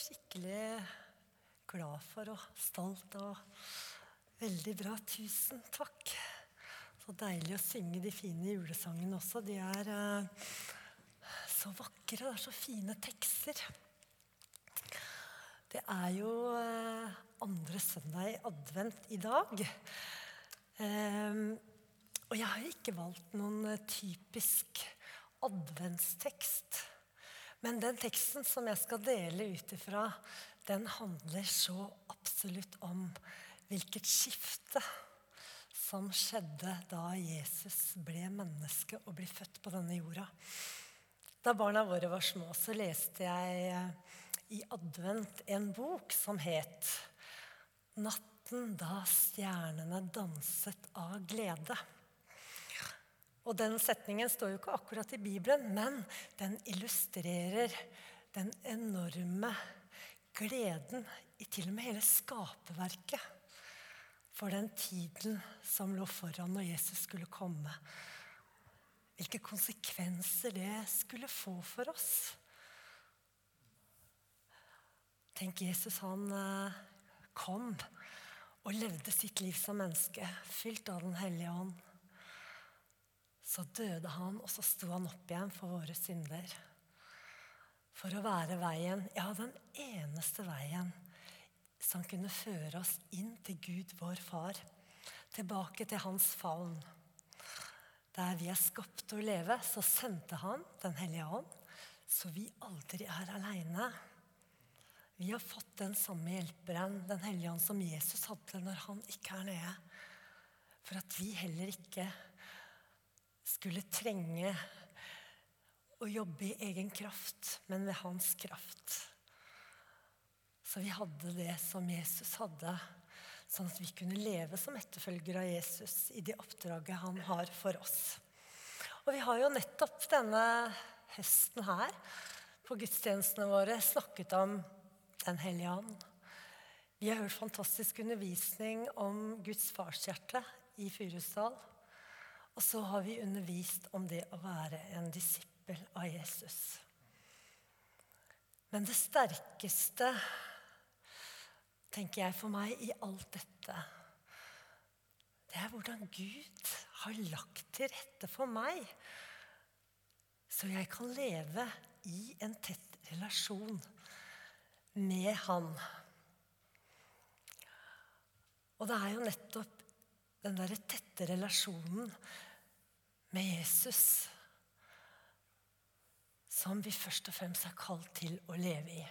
skikkelig glad for og stolt og veldig bra. Tusen takk. Så deilig å synge de fine julesangene også. De er eh, så vakre. Det er så fine tekster. Det er jo eh, andre søndag i advent i dag. Eh, og jeg har ikke valgt noen eh, typisk adventstekst. Men den teksten som jeg skal dele ut ifra, den handler så absolutt om hvilket skifte som skjedde da Jesus ble menneske og ble født på denne jorda. Da barna våre var små, så leste jeg eh, i advent en bok som het 'Natten da stjernene danset av glede'. Og den setningen står jo ikke akkurat i Bibelen, men den illustrerer den enorme gleden i til og med hele skaperverket for den tiden som lå foran når Jesus skulle komme. Hvilke konsekvenser det skulle få for oss. Tenk, Jesus han eh, kom og levde sitt liv som menneske, fylt av Den hellige ånd. Så døde han, og så sto han opp igjen for våre synder. For å være veien, ja, den eneste veien som kunne føre oss inn til Gud, vår far. Tilbake til hans favn. Der vi er skapt til å leve, så sendte han Den hellige ånd, så vi aldri er aleine. Vi har fått den samme hjelperen, Den hellige ånd, som Jesus hadde når han ikke er nede. For at vi heller ikke skulle trenge å jobbe i egen kraft, men ved hans kraft. Så vi hadde det som Jesus hadde, sånn at vi kunne leve som etterfølgere av Jesus i det oppdraget han har for oss. Og vi har jo nettopp denne høsten her på gudstjenestene våre snakket om Den hellige ånd. Vi har hørt fantastisk undervisning om Guds farshjerte i Furusdal. Og så har vi undervist om det å være en disippel av Jesus. Men det sterkeste, tenker jeg for meg, i alt dette, det er hvordan Gud har lagt til rette for meg, så jeg kan leve i en tett relasjon med Han. Og det er jo nettopp den derre tette relasjonen med Jesus som vi først og fremst er kalt til å leve i.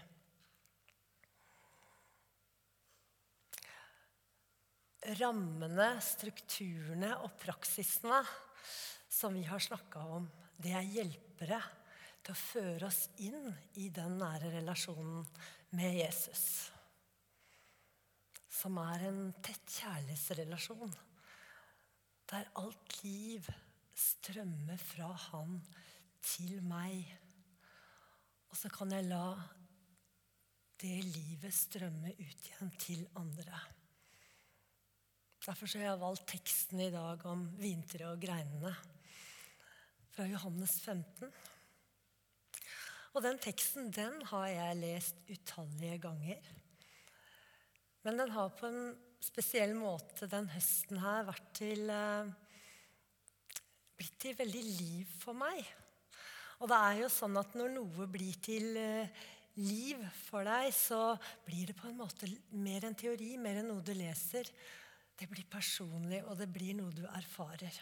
Rammene, strukturene og praksisene som vi har snakka om, det er hjelpere til å føre oss inn i den nære relasjonen med Jesus. Som er en tett kjærlighetsrelasjon der alt liv strømmer fra Han til meg. Og så kan jeg la det livet strømme ut igjen til andre. Derfor har jeg valgt teksten i dag om vintre og greinene fra Johannes 15. Og den teksten den har jeg lest utallige ganger. Men den har på en spesiell måte den høsten her vært til eh, blitt til veldig liv for meg. Og det er jo sånn at når noe blir til eh, liv for deg, så blir det på en måte mer enn teori, mer enn noe du leser. Det blir personlig, og det blir noe du erfarer.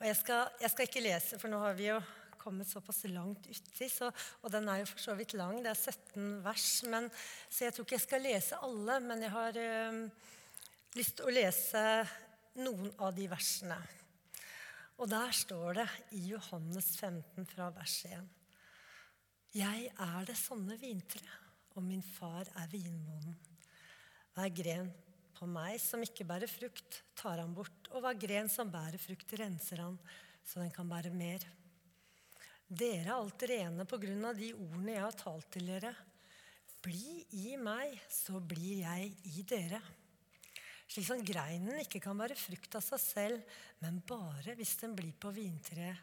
Og jeg skal, jeg skal ikke lese, for nå har vi jo kommet såpass langt uti, så, og den er jo for så vidt lang. Det er 17 vers. Men, så jeg tror ikke jeg skal lese alle, men jeg har øh, lyst til å lese noen av de versene. Og der står det i Johannes 15 fra vers 1.: Jeg er det sanne vintre, og min far er vinmonen. Hver gren på meg som ikke bærer frukt, tar han bort, og hver gren som bærer frukt, renser han, så den kan bære mer. Dere er alt rene på grunn av de ordene jeg har talt til dere. Bli i meg, så blir jeg i dere. Slik som greinen ikke kan bære frukt av seg selv, men bare hvis den blir på vintreet.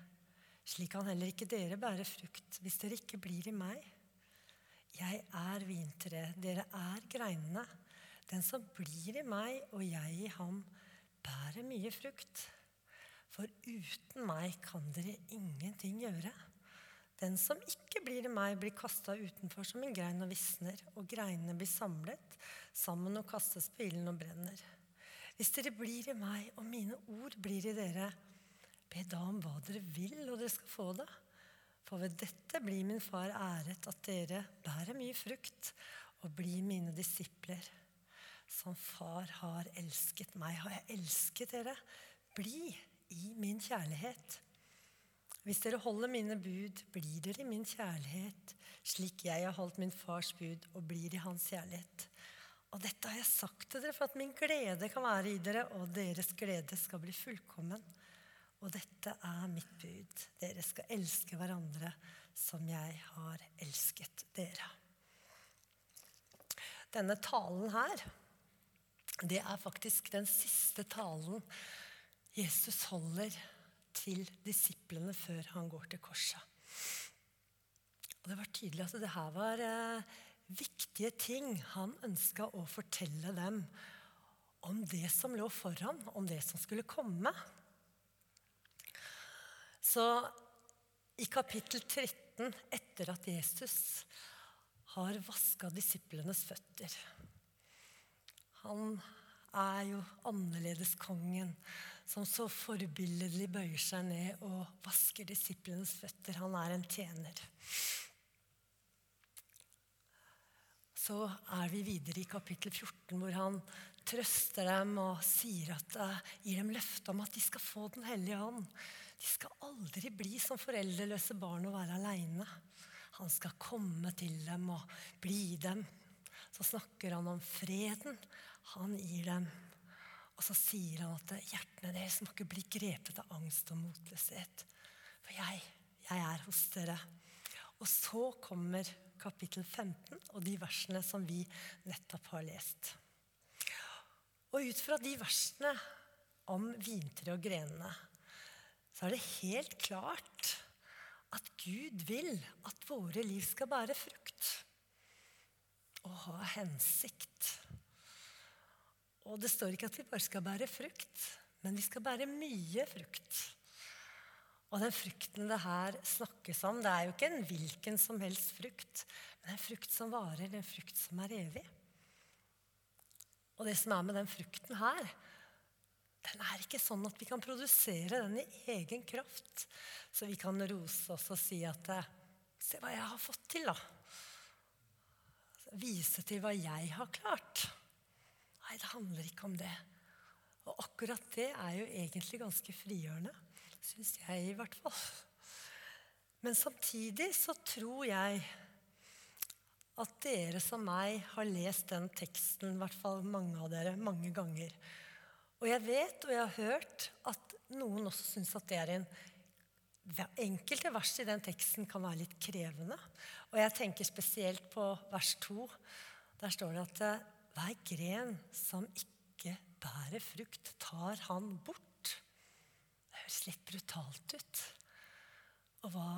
Slik kan heller ikke dere bære frukt hvis dere ikke blir i meg. Jeg er vintreet. Dere er greinene. Den som blir i meg og jeg i ham, bærer mye frukt. For uten meg kan dere ingenting gjøre. Den som ikke blir i meg, blir kasta utenfor som en grein og visner, og greinene blir samlet sammen og kastes på ilden og brenner. Hvis dere blir i meg, og mine ord blir i dere, be da om hva dere vil, og dere skal få det. For ved dette blir min far æret, at dere bærer mye frukt og blir mine disipler. Som far har elsket meg, har jeg elsket dere. Bli i min kjærlighet. Hvis dere holder mine bud, blir dere i min kjærlighet, slik jeg har holdt min fars bud og blir i hans kjærlighet. Og dette har jeg sagt til dere for at min glede kan være i dere, og deres glede skal bli fullkommen. Og dette er mitt bud. Dere skal elske hverandre som jeg har elsket dere. Denne talen her, det er faktisk den siste talen Jesus holder til disiplene før han går til korset. Og Det var tydelig at det her var eh, viktige ting han ønska å fortelle dem om det som lå foran, om det som skulle komme. Så i kapittel 13, etter at Jesus har vaska disiplenes føtter Han er jo annerledeskongen som så forbilledlig bøyer seg ned og vasker disiplenes føtter. Han er en tjener. Så er vi videre i kapittel 14, hvor han trøster dem og sier at, uh, gir dem løfte om at de skal få Den hellige ånd. De skal aldri bli som foreldreløse barn og være aleine. Han skal komme til dem og bli dem. Så snakker han om freden han gir dem. Og så sier han at hjertene deres må ikke bli grepet av angst og motløshet. For jeg, jeg er hos dere. Og så kommer kapittel 15 og de versene som vi nettopp har lest. Og ut fra de versene om vintre og grenene, så er det helt klart at Gud vil at våre liv skal bære frukt og ha hensikt. Og det står ikke at vi bare skal bære frukt, men vi skal bære mye frukt. Og den frukten det her snakkes om, det er jo ikke en hvilken som helst frukt, men en frukt som varer, en frukt som er evig. Og det som er med den frukten her, den er ikke sånn at vi kan produsere den i egen kraft. Så vi kan rose oss og si at Se hva jeg har fått til, da. Vise til hva jeg har klart. Nei, det handler ikke om det. Og akkurat det er jo egentlig ganske frigjørende. Syns jeg, i hvert fall. Men samtidig så tror jeg at dere som meg har lest den teksten, i hvert fall mange av dere, mange ganger. Og jeg vet og jeg har hørt at noen også syns at det er en Enkelte vers i den teksten kan være litt krevende. Og jeg tenker spesielt på vers 2. Der står det at hver gren som ikke bærer frukt, tar han bort. Høres litt brutalt ut. Og hva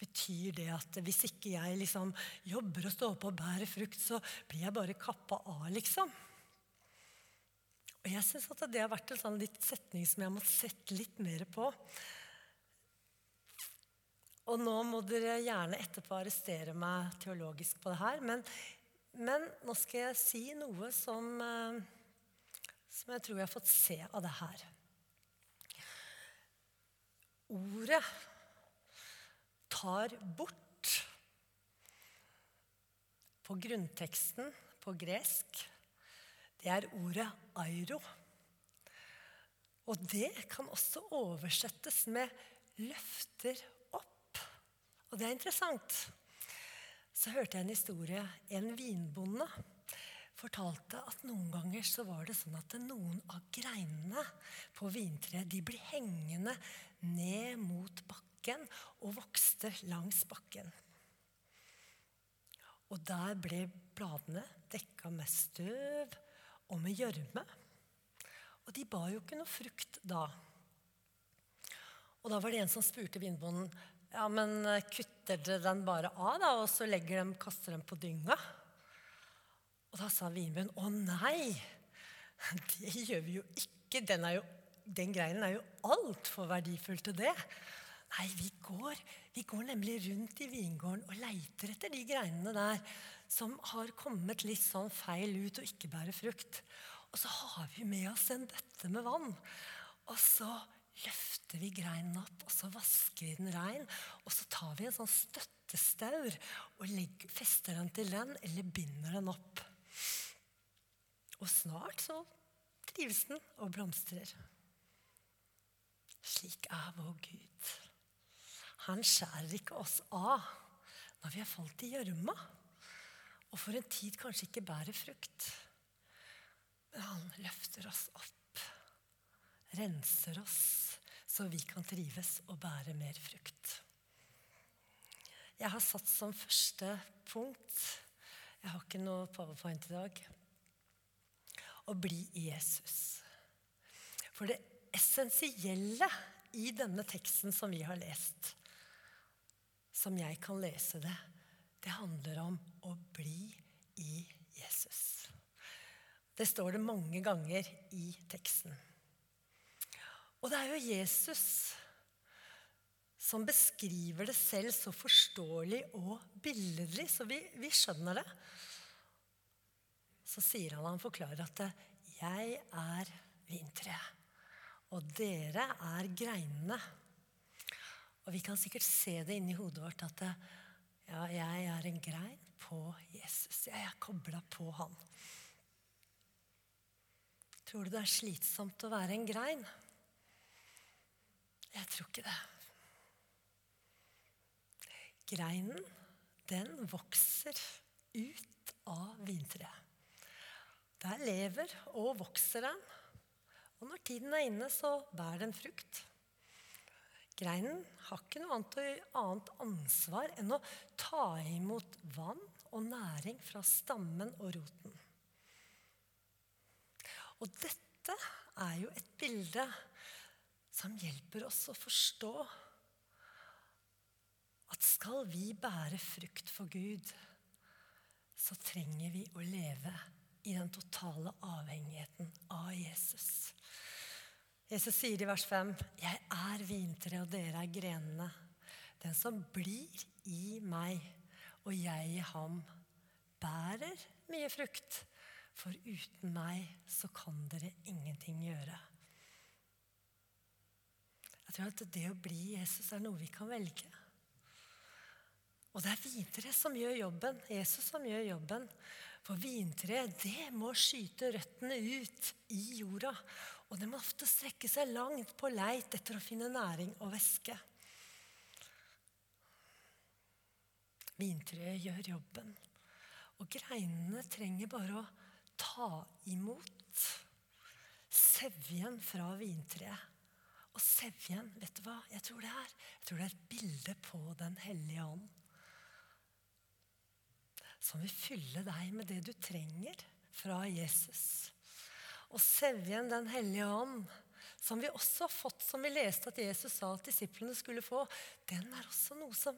betyr det at hvis ikke jeg liksom jobber og står på og bærer frukt, så blir jeg bare kappa av, liksom? Og jeg syns at det har vært en sånn litt setning som jeg har måttet sette litt mer på. Og nå må dere gjerne etterpå arrestere meg teologisk på det her, men men nå skal jeg si noe som, eh, som jeg tror jeg har fått se av det her. Ordet tar bort på grunnteksten på gresk. Det er ordet airo. Og det kan også oversettes med 'løfter opp'. Og det er interessant så hørte jeg en historie. En vinbonde fortalte at noen ganger så var det sånn at noen av greinene på vintreet de ble hengende ned mot bakken og vokste langs bakken. Og der ble bladene dekka med støv og med gjørme. Og de bar jo ikke noe frukt da. Og da var det en som spurte vinbonden Ja, men eh, kutter dere den bare av, da, og så legger dem, kaster dem på dynga? Og da sa vinbønnen å nei, det gjør vi jo ikke. Den, jo, den greinen er jo altfor verdifull til det. Nei, vi går, vi går nemlig rundt i vingården og leiter etter de greinene der som har kommet litt sånn feil ut og ikke bærer frukt. Og så har vi med oss en bøtte med vann. Og så løfter vi greinen opp, og så vasker vi den rein. Og så tar vi en sånn støttestaur og legger, fester den til den, eller binder den opp. Og snart så trives den og blomstrer. Slik er vår Gud. Han skjærer ikke oss av når vi har falt i gjørma og for en tid kanskje ikke bærer frukt. Men han løfter oss opp, renser oss, så vi kan trives og bære mer frukt. Jeg har satt som første punkt Jeg har ikke noe powerpoint i dag. Å bli Jesus. For det essensielle i denne teksten som vi har lest, som jeg kan lese det, det handler om å bli i Jesus. Det står det mange ganger i teksten. Og det er jo Jesus som beskriver det selv så forståelig og billedlig, så vi, vi skjønner det. Så sier han, han forklarer at 'jeg er vintreet, og dere er greinene'. Og vi kan sikkert se det inni hodet vårt at ja, jeg er en grein på Jesus. Jeg er kobla på han. Tror du det er slitsomt å være en grein? Jeg tror ikke det. Greinen, den vokser ut av vintreet. Der lever og vokser den. Og når tiden er inne, så bærer den frukt. Greinen har ikke noe annet, ansvar enn å ta imot vann og næring fra stammen og roten. Og dette er jo et bilde som hjelper oss å forstå at skal vi bære frukt for Gud, så trenger vi å leve i den totale avhengigheten av Jesus. Jesus sier i vers 5.: Jeg er vintreet, og dere er grenene. Den som blir i meg og jeg i ham, bærer mye frukt. For uten meg så kan dere ingenting gjøre. Jeg tror at det å bli Jesus er noe vi kan velge. Og det er vintreet som gjør jobben. Jesus som gjør jobben. For vintreet, det må skyte røttene ut i jorda. Og det må ofte strekke seg langt på leit etter å finne næring og væske. Vintreet gjør jobben, og greinene trenger bare å ta imot sevjen fra vintreet. Og sevjen, vet du hva jeg tror det er? Jeg tror det er et bilde på Den hellige ånd. Som vil fylle deg med det du trenger fra Jesus og sevjen Den hellige ånd, som vi også har fått, som vi leste at Jesus sa at disiplene skulle få, den er også noe som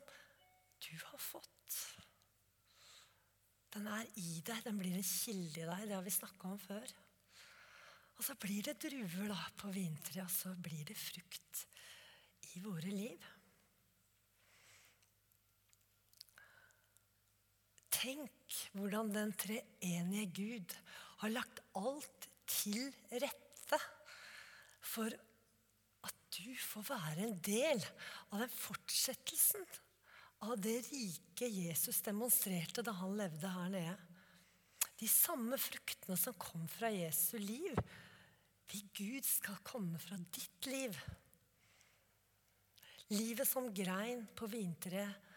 du har fått. Den er i deg, den blir en kilde i deg. Det har vi snakka om før. Og så blir det druer da på vinteret, og så blir det frukt i våre liv. Tenk hvordan den treenige Gud har lagt alt til rette for at du får være en del av den fortsettelsen av det rike Jesus demonstrerte da han levde her nede. De samme fruktene som kom fra Jesu liv, de Gud skal komme fra ditt liv. Livet som grein på vintreet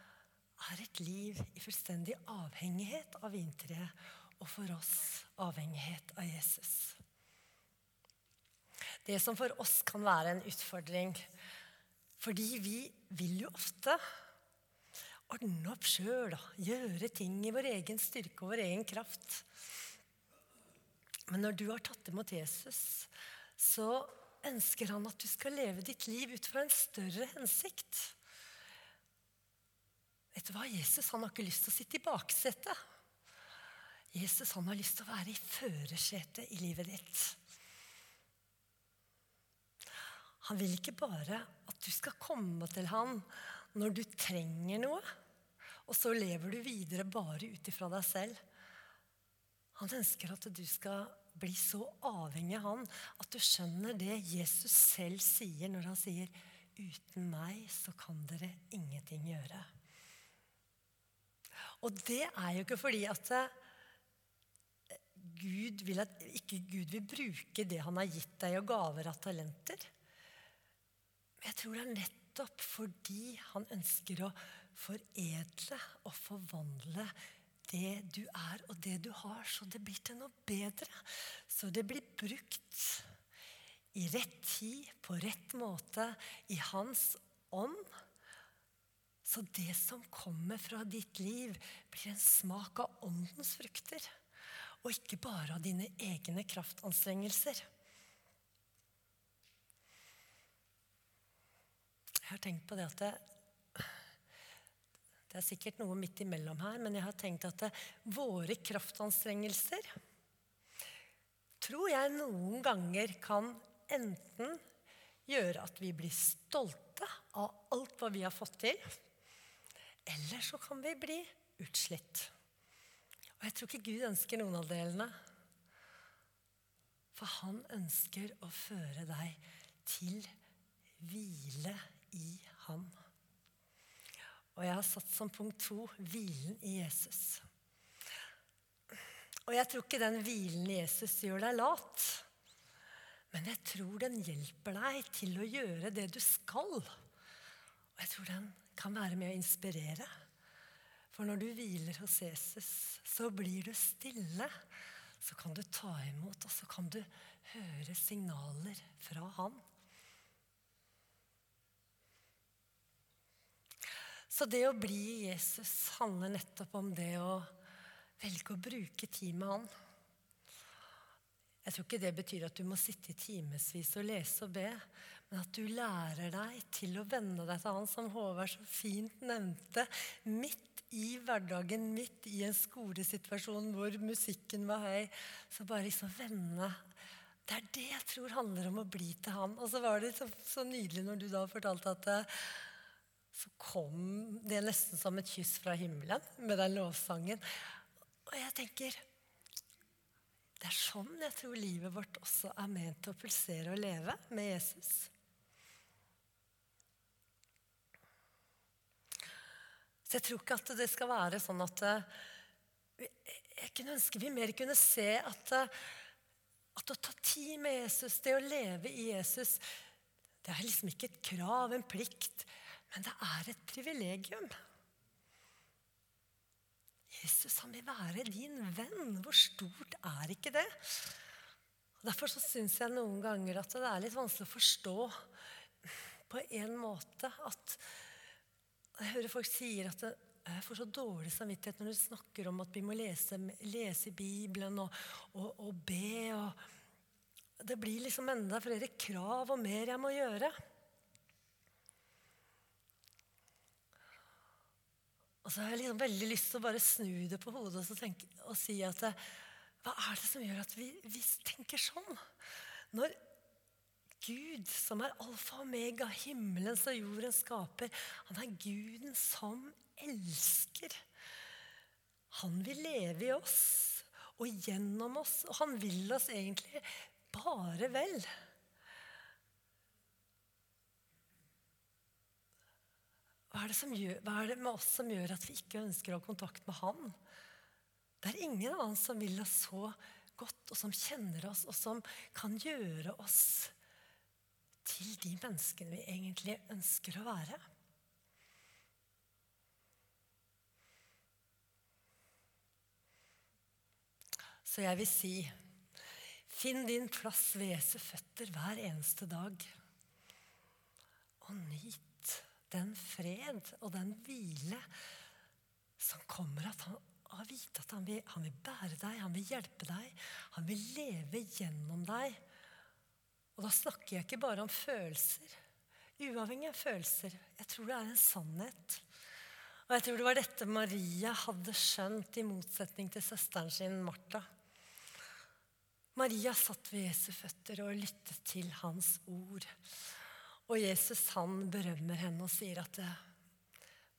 er et liv i fullstendig avhengighet av vintreet, og for oss avhengighet av Jesus. Det som for oss kan være en utfordring. Fordi vi vil jo ofte ordne opp sjøl og gjøre ting i vår egen styrke og vår egen kraft. Men når du har tatt imot Jesus, så ønsker han at du skal leve ditt liv ut fra en større hensikt. Vet du hva? Jesus han har ikke lyst til å sitte i baksetet. Jesus han har lyst til å være i førersetet i livet ditt. Han vil ikke bare at du skal komme til han når du trenger noe, og så lever du videre bare ut ifra deg selv. Han ønsker at du skal bli så avhengig av han at du skjønner det Jesus selv sier når han sier 'Uten meg så kan dere ingenting gjøre'. Og det er jo ikke fordi at eh, Gud vil at, ikke Gud vil bruke det han har gitt deg og gaver av talenter. Men jeg tror det er nettopp fordi han ønsker å foredle og forvandle det du er og det du har, så det blir til noe bedre. Så det blir brukt i rett tid, på rett måte, i hans ånd. Så det som kommer fra ditt liv, blir en smak av åndens frukter. Og ikke bare av dine egne kraftanstrengelser. Jeg har tenkt på det at det, det er sikkert noe midt imellom her, men jeg har tenkt at det, våre kraftanstrengelser tror jeg noen ganger kan enten gjøre at vi blir stolte av alt hva vi har fått til, eller så kan vi bli utslitt. Og jeg tror ikke Gud ønsker noen av delene. For han ønsker å føre deg til hvile i ham. Og jeg har satt som punkt to hvilen i Jesus. Og jeg tror ikke den hvilen i Jesus gjør deg lat. Men jeg tror den hjelper deg til å gjøre det du skal. Og jeg tror den kan være med å inspirere. For når du hviler hos Jesus, så blir du stille. Så kan du ta imot, og så kan du høre signaler fra Han. Så det å bli Jesus handler nettopp om det å velge å bruke tid med Han. Jeg tror ikke det betyr at du må sitte i timevis og lese og be, men at du lærer deg til å venne deg til Han, som Håvard så fint nevnte, midt i hverdagen, midt i en skolesituasjon hvor musikken var høy. Så bare liksom vende Det er det jeg tror handler om å bli til Han. Og så var det så, så nydelig når du da fortalte at så kom det nesten som et kyss fra himmelen med den lovsangen. Og jeg tenker Det er sånn jeg tror livet vårt også er ment å pulsere og leve med Jesus. Så jeg tror ikke at det skal være sånn at eh, Jeg kunne ønske vi mer kunne se at, eh, at å ta tid med Jesus, det å leve i Jesus, det er liksom ikke et krav, en plikt. Men det er et privilegium. Jesus han vil være din venn. Hvor stort er ikke det? Derfor så syns jeg noen ganger at det er litt vanskelig å forstå på en måte at Jeg hører folk sier at jeg får så dårlig samvittighet når du snakker om at vi må lese, lese Bibelen og, og, og be. Og det blir liksom enda flere krav og mer jeg må gjøre. Og så har jeg liksom veldig lyst til å bare snu det på hodet og, tenke, og si at hva er det som gjør at vi, vi, tenker sånn? Når Gud, som er alfa og omega, himmelens og jordens skaper, han er Guden som elsker. Han vil leve i oss og gjennom oss, og han vil oss egentlig bare vel. Hva er, gjør, hva er, det med oss som gjør at vi ikke ønsker å ha kontakt med Han? Det er ingen annen som vil oss så godt, og som kjenner oss, og som kan gjøre oss til de menneskene vi egentlig ønsker å være. Så jeg vil si finn din plass ved Jesu føtter hver eneste dag. Og nyt den fred og den hvile som kommer av å vite at han vil, han vil bære deg, han vil hjelpe deg, han vil leve gjennom deg. Og da snakker jeg ikke bare om følelser. Uavhengig av følelser. Jeg tror det er en sannhet Og jeg tror det var dette Maria hadde skjønt, i motsetning til søsteren sin Martha. Maria satt ved Jesu føtter og lyttet til hans ord. Og Jesus han berømmer henne og sier at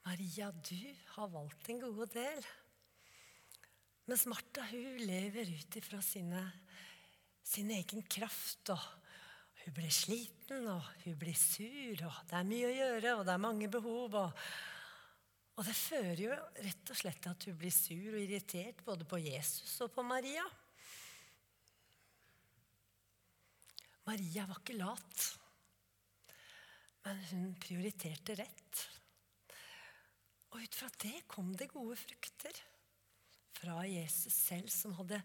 Maria, du har valgt en god del. Mens Martha hun lever ut ifra sin egen kraft. og Hun blir sliten, og hun blir sur, og det er mye å gjøre, og det er mange behov. og og det fører jo rett og slett til at hun blir sur og irritert både på Jesus og på Maria. Maria var ikke lat, men hun prioriterte rett. Og ut fra det kom det gode frukter fra Jesus selv, som hadde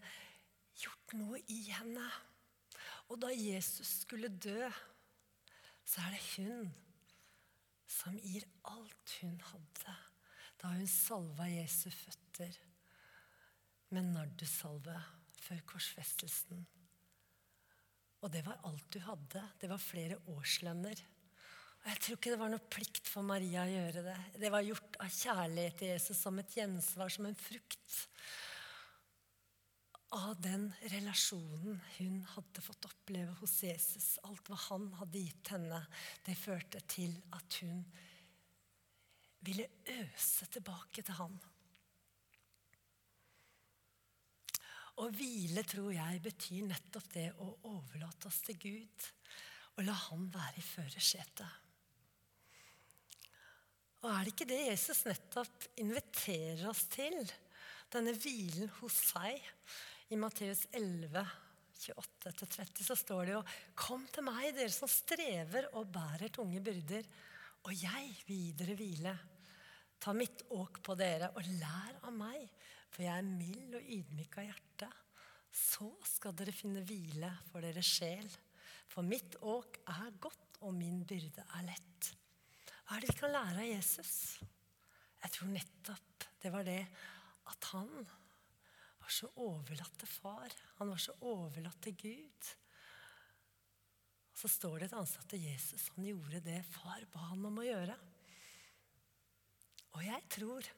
gjort noe i henne. Og da Jesus skulle dø, så er det hun som gir alt hun hadde, da hun salva Jesu føtter med nardussalve før korsfestelsen. Og det var alt du hadde. Det var flere årslønner. Og Jeg tror ikke det var noe plikt for Maria å gjøre det. Det var gjort av kjærlighet til Jesus som et gjensvar, som en frukt av den relasjonen hun hadde fått oppleve hos Jesus. Alt hva han hadde gitt henne, det førte til at hun ville øse tilbake til han. Å hvile tror jeg betyr nettopp det å overlate oss til Gud og la Han være i førersetet. Og er det ikke det Jesus nettopp inviterer oss til? Denne hvilen hos seg. I Matteus 11, 28-30 så står det jo Kom til meg, dere som strever og bærer tunge byrder, og jeg vil gi dere hvile. Ta mitt åk på dere og lær av meg, for jeg er mild og ydmyk av hjerte. Så skal dere finne hvile for deres sjel. For mitt åk er godt, og min byrde er lett. Hva er det vi kan lære av Jesus? Jeg tror nettopp det var det at han var så overlatt til far. Han var så overlatt til Gud. Og så står det et annet til Jesus. Han gjorde det far ba han om å gjøre. Og jeg tror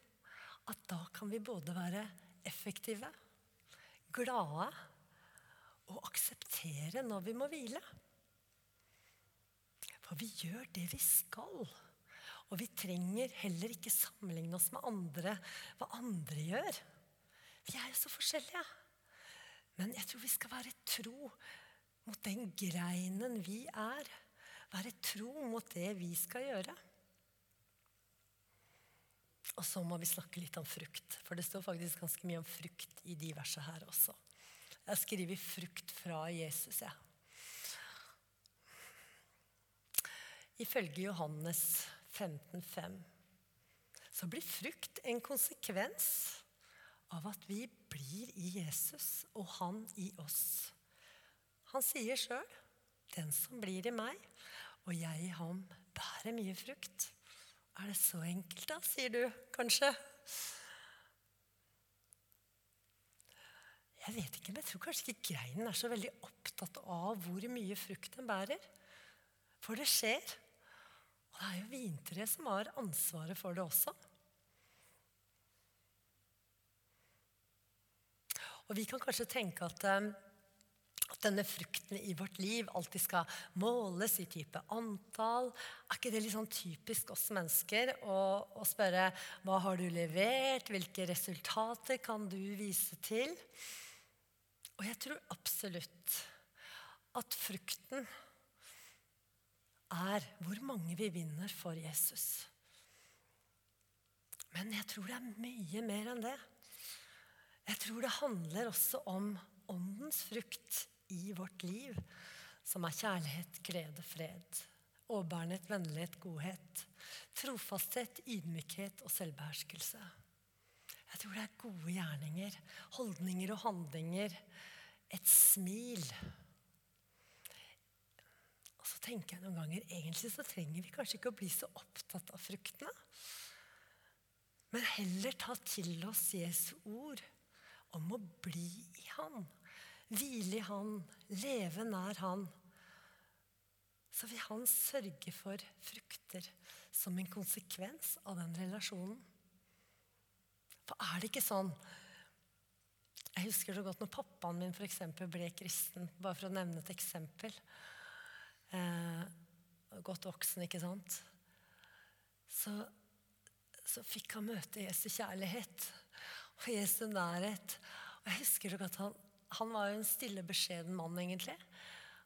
at da kan vi både være effektive, glade og akseptere når vi må hvile. For vi gjør det vi skal. Og vi trenger heller ikke sammenligne oss med andre, hva andre gjør. Vi er jo så forskjellige. Men jeg tror vi skal være tro mot den greinen vi er. Være tro mot det vi skal gjøre. Og så må vi snakke litt om frukt, for det står faktisk ganske mye om frukt i de versene her også. Jeg skriver frukt fra Jesus, jeg. Ja. Ifølge Johannes 15,5 så blir frukt en konsekvens av at vi blir i Jesus og han i oss. Han sier sjøl 'Den som blir i meg, og jeg i ham, bærer mye frukt'. Er det så enkelt, da, sier du kanskje? Jeg vet ikke, men jeg tror kanskje ikke greinen er så veldig opptatt av hvor mye frukt den bærer. For det skjer. Og det er jo vintreet som har ansvaret for det også. Og vi kan kanskje tenke at eh, at denne frukten i vårt liv alltid skal måles i type antall. Er ikke det litt sånn typisk oss mennesker å, spørre hva har du levert? Hvilke resultater kan du vise til? Og jeg tror absolutt at frukten er hvor mange vi vinner for Jesus. Men jeg tror det er mye mer enn det. Jeg tror det handler også om åndens frukt i vårt liv, som er kjærlighet, glede, fred, overbærenhet, vennlighet, godhet, trofasthet, ydmykhet og selvbeherskelse. Jeg tror det er gode gjerninger, holdninger og handlinger, et smil. Og så tenker jeg noen ganger egentlig så trenger vi kanskje ikke å bli så opptatt av fruktene. Men heller ta til oss Jesu ord om å bli i Han hvile i Han, leve nær Han, så vil Han sørge for frukter som en konsekvens av den relasjonen. For er det ikke sånn Jeg husker det godt når pappaen min for eksempel, ble kristen. Bare for å nevne et eksempel. Eh, godt voksen, ikke sant? Så, så fikk han møte Jesu kjærlighet og Jesu nærhet. Og jeg husker det godt, han, han var jo en stille, beskjeden mann, egentlig.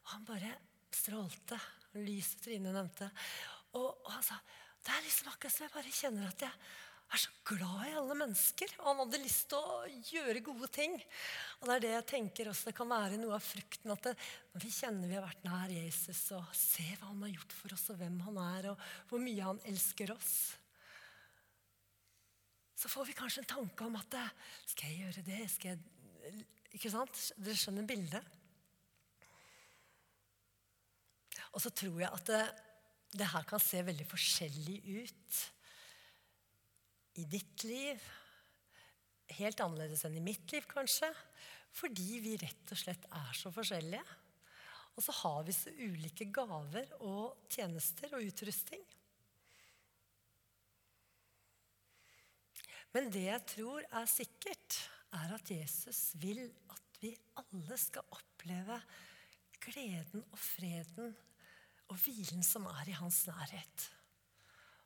Og han bare strålte. Lyset Trine nevnte. Og, og han sa det er liksom akkurat som jeg bare kjenner at jeg er så glad i alle mennesker. Og han hadde lyst til å gjøre gode ting. Og det er det jeg tenker også det kan være noe av frukten. At det, når vi kjenner vi har vært nær Jesus og ser hva han har gjort for oss, og hvem han er, og hvor mye han elsker oss, så får vi kanskje en tanke om at Skal jeg gjøre det? Skal jeg Ikke sant? Dere skjønner bildet? Og så tror jeg at det, det her kan se veldig forskjellig ut i ditt liv. Helt annerledes enn i mitt liv, kanskje. Fordi vi rett og slett er så forskjellige. Og så har vi så ulike gaver og tjenester og utrustning. Men det jeg tror er sikkert, er at Jesus vil at vi alle skal oppleve gleden og freden og hvilen som er i hans nærhet.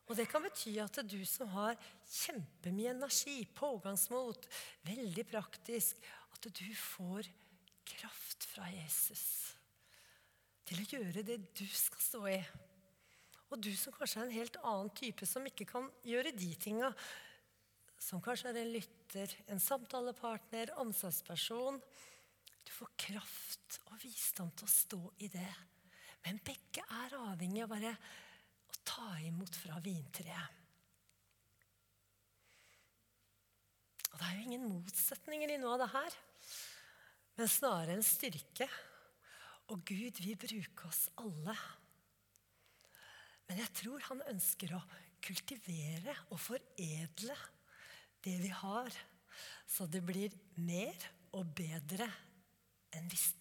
Og det kan bety at du som har kjempemye energi, pågangsmot, veldig praktisk, at du får kraft fra Jesus til å gjøre det du skal stå i. Og du som kanskje er en helt annen type, som ikke kan gjøre de tinga, som kanskje er en lytter, en samtalepartner, omsorgsperson Du får kraft og visdom til å stå i det. Men begge er avhengig av bare å ta imot fra vintreet. Og det er jo ingen motsetninger i noe av det her, men snarere en styrke. Og Gud vil bruke oss alle. Men jeg tror han ønsker å kultivere og foredle det vi har, så det blir mer og bedre enn hvis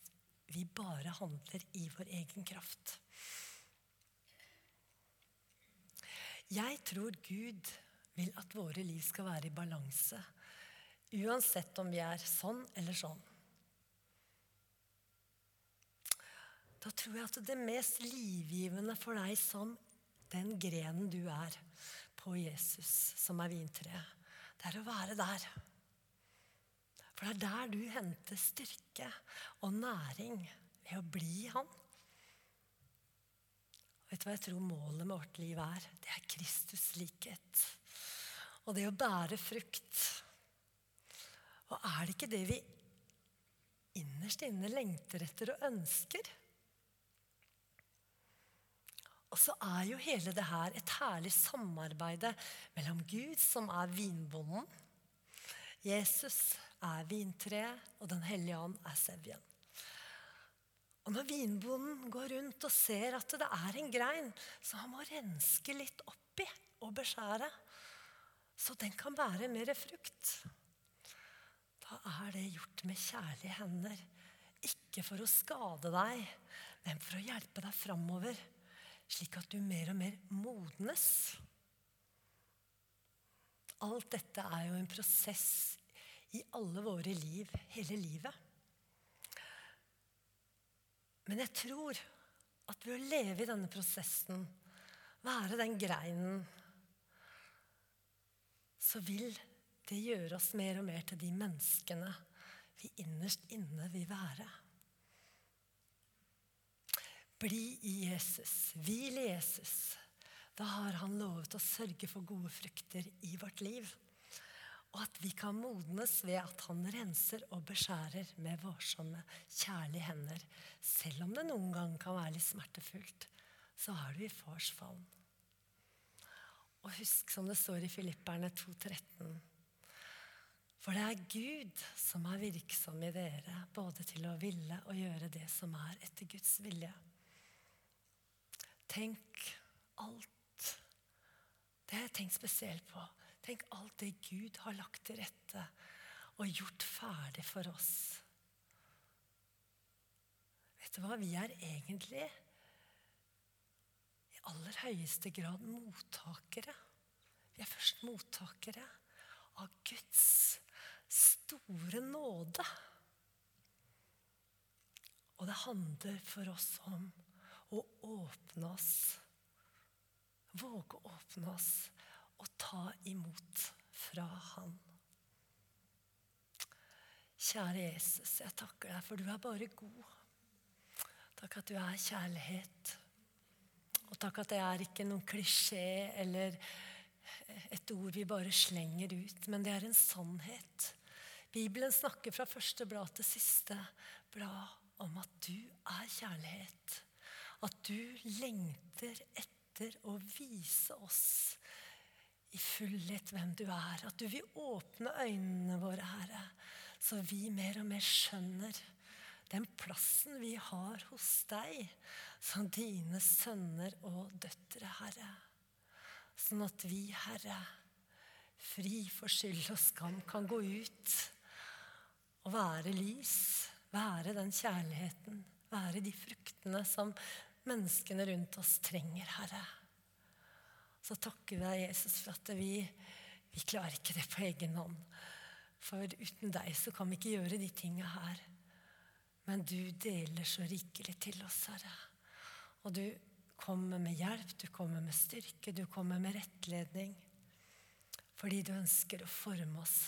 vi bare handler i vår egen kraft. Jeg tror Gud vil at våre liv skal være i balanse, uansett om vi er sånn eller sånn. Da tror jeg at det mest livgivende for deg som den grenen du er på Jesus, som er vintreet, det er å være der. For det er der du henter styrke og næring ved å bli han. Vet du hva jeg tror målet med vårt liv er? Det er Kristus likhet. Og det å bære frukt. Og er det ikke det vi innerst inne lengter etter og ønsker? Og så er jo hele det her et herlig samarbeide mellom Gud, som er vinbonden, Jesus er vintreet, og Den hellige ånd er sevjen. Og når vinbonden går rundt og ser at det er en grein som han må renske litt oppi og beskjære, så den kan bære mer frukt, da er det gjort med kjærlige hender. Ikke for å skade deg, men for å hjelpe deg framover, slik at du mer og mer modnes. Alt dette er jo en prosess i alle våre liv hele livet. Men jeg tror at ved å leve i denne prosessen, være den greinen, så vil det gjøre oss mer og mer til de menneskene vi innerst inne vil være. Bli i Jesus, hvil i Jesus. Da har han lovet å sørge for gode frukter i vårt liv. Og at vi kan modnes ved at han renser og beskjærer med varsomme, kjærlige hender. Selv om det noen gang kan være litt smertefullt, så har du i fars favn. Og husk som det står i Filipperne 2,13. For det er Gud som er virksom i dere, både til å ville og gjøre det som er etter Guds vilje. Tenk alt Det har jeg tenkt spesielt på. Tenk alt det Gud har lagt til rette og gjort ferdig for oss. Vet du hva? Vi er egentlig i aller høyeste grad mottakere. Vi er først mottakere, av Guds store nåde. Og det handler for oss om å åpne oss. Våge å åpne oss og ta imot fra Han. Kjære Jesus, jeg takker deg, for du er bare god. Takk at du er kjærlighet. Og takk at det er ikke noen klisjé eller et ord vi bare slenger ut, men det er en sannhet. Bibelen snakker fra første blad til siste blad om at du er kjærlighet. At du lengter etter å vise oss i fullhet hvem du er. At du vil åpne øynene våre, Herre, så vi mer og mer skjønner den plassen vi har hos deg som dine sønner og døtre, Herre. Sånn at vi, Herre, fri for skyld og skam, kan gå ut og være lys, være den kjærligheten, være de fruktene som menneskene rundt oss trenger, Herre. Så takker vi deg, Jesus, for at vi, vi klarer ikke det på egen hånd. For uten deg så kan vi ikke gjøre de tinga her. Men du deler så rikelig til oss, Herre. Og du kommer med hjelp, du kommer med styrke, du kommer med rettledning. Fordi du ønsker å forme oss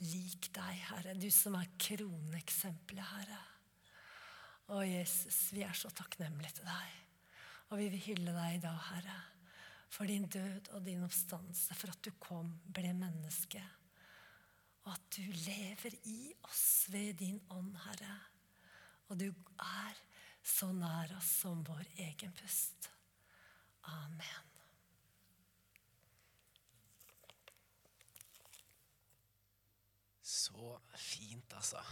lik deg, Herre. Du som er kroneksempelet, Herre. Å, Jesus, vi er så takknemlige til deg. Og vi vil hylle deg i dag, Herre, for din død og din oppstandelse, for at du kom, ble menneske, og at du lever i oss ved din ånd, Herre. Og du er så nær oss som vår egen pust. Amen. Så fint, altså.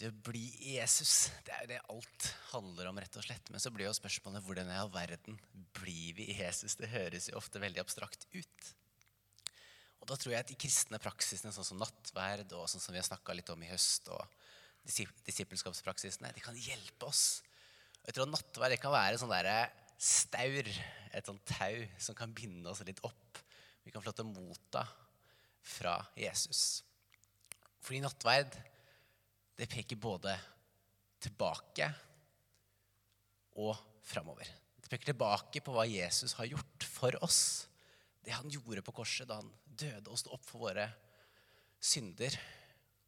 Det å bli Jesus, det er jo det alt handler om, rett og slett. Men så blir jo spørsmålet hvordan i all verden blir vi Jesus? Det høres jo ofte veldig abstrakt ut. Og da tror jeg at de kristne praksisene, sånn som nattverd og sånn som vi har snakka litt om i høst, og disippelskapspraksisene, de kan hjelpe oss. Og jeg tror nattverd kan være sånn derre staur, et sånt tau som kan binde oss litt opp. Vi kan få lov til å motta fra Jesus. Fordi nattverd, det peker både tilbake og framover. Det peker tilbake på hva Jesus har gjort for oss. Det han gjorde på korset da han døde og sto opp for våre synder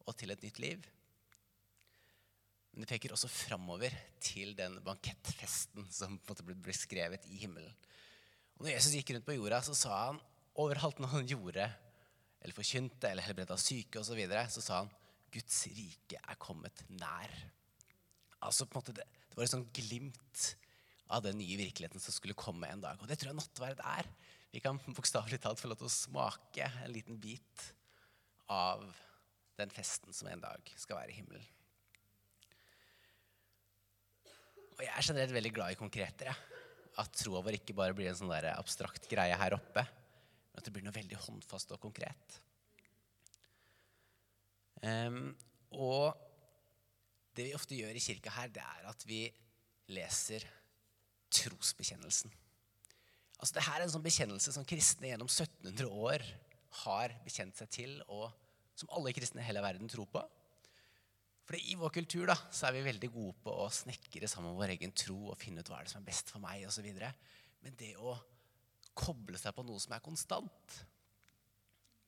og til et nytt liv. Men det peker også framover til den bankettfesten som på en måte ble beskrevet i himmelen. Og når Jesus gikk rundt på jorda, så sa han overalt når han gjorde eller forkynte eller helbreda syke osv., så, videre, så sa han Guds rike er kommet nær. Altså på en måte Det, det var et sånt glimt av den nye virkeligheten som skulle komme en dag. Og det tror jeg nattverd er. Vi kan bokstavelig talt få lov til å smake en liten bit av den festen som en dag skal være i himmelen. Og jeg er generelt veldig glad i konkreter. At troa vår ikke bare blir en sånn abstrakt greie her oppe, men at det blir noe veldig håndfast og konkret. Og det vi ofte gjør i kirka her, det er at vi leser trosbekjennelsen. Altså, det her er en sånn bekjennelse som kristne gjennom 1700 år har bekjent seg til, og som alle kristne i hele verden tror på. For i vår kultur da, så er vi veldig gode på å snekre sammen vår egen tro og finne ut hva er det som er best for meg osv. Men det å koble seg på noe som er konstant,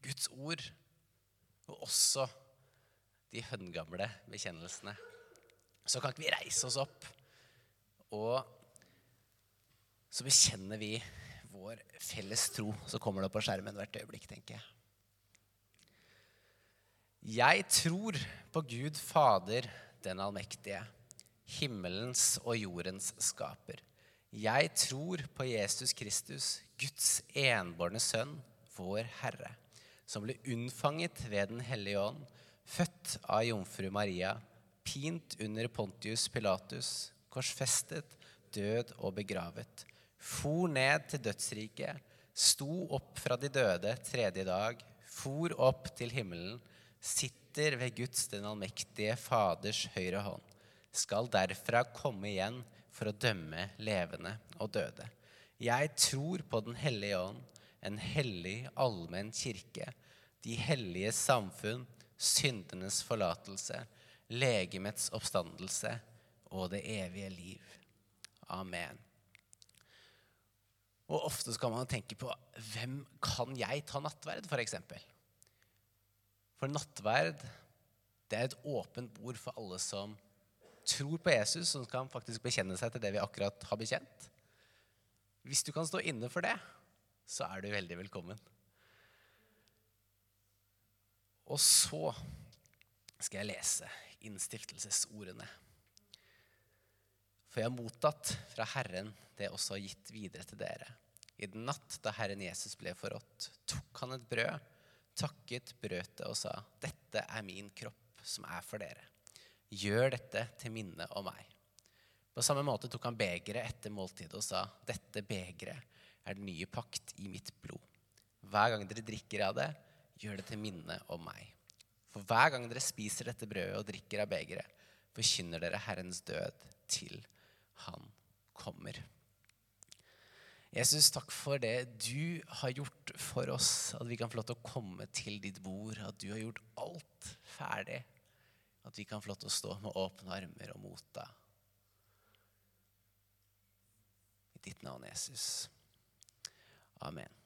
Guds ord, og også de høngamle bekjennelsene, så kan ikke vi reise oss opp og så bekjenner vi vår felles tro. Så kommer det opp på skjermen hvert øyeblikk, tenker jeg. Jeg tror på Gud Fader, den allmektige, himmelens og jordens skaper. Jeg tror på Jesus Kristus, Guds enbårne sønn, vår Herre, som ble unnfanget ved Den hellige ånd, født av jomfru Maria, pint under Pontius Pilatus, korsfestet, død og begravet, for ned til dødsriket, sto opp fra de døde tredje dag, for opp til himmelen, sitter ved Guds den allmektige Faders høyre hånd, skal derfra komme igjen for å dømme levende og døde. Jeg tror på Den hellige ånd, en hellig, allmenn kirke, de hellige samfunn, syndenes forlatelse, legemets oppstandelse og det evige liv. Amen. Og ofte skal man tenke på hvem kan jeg ta nattverd, f.eks. For, for nattverd det er et åpent bord for alle som tror på Jesus, som kan faktisk bekjenne seg til det vi akkurat har bekjent. Hvis du kan stå inne for det, så er du veldig velkommen. Og så skal jeg lese innstiftelsesordene. For jeg har mottatt fra Herren det jeg også har gitt videre til dere. I den natt da Herren Jesus ble forrådt, tok han et brød, takket, brøt det og sa, 'Dette er min kropp, som er for dere. Gjør dette til minne om meg.' På samme måte tok han begeret etter måltidet og sa, 'Dette begeret er den nye pakt i mitt blod.' Hver gang dere drikker av det, gjør det til minne om meg. For hver gang dere spiser dette brødet og drikker av begeret, forkynner dere Herrens død til han kommer. Jesus, takk for det du har gjort for oss, at vi kan få lov til å komme til ditt bord, at du har gjort alt ferdig, at vi kan få lov til å stå med åpne armer og motta. I ditt navn, Jesus. Amen.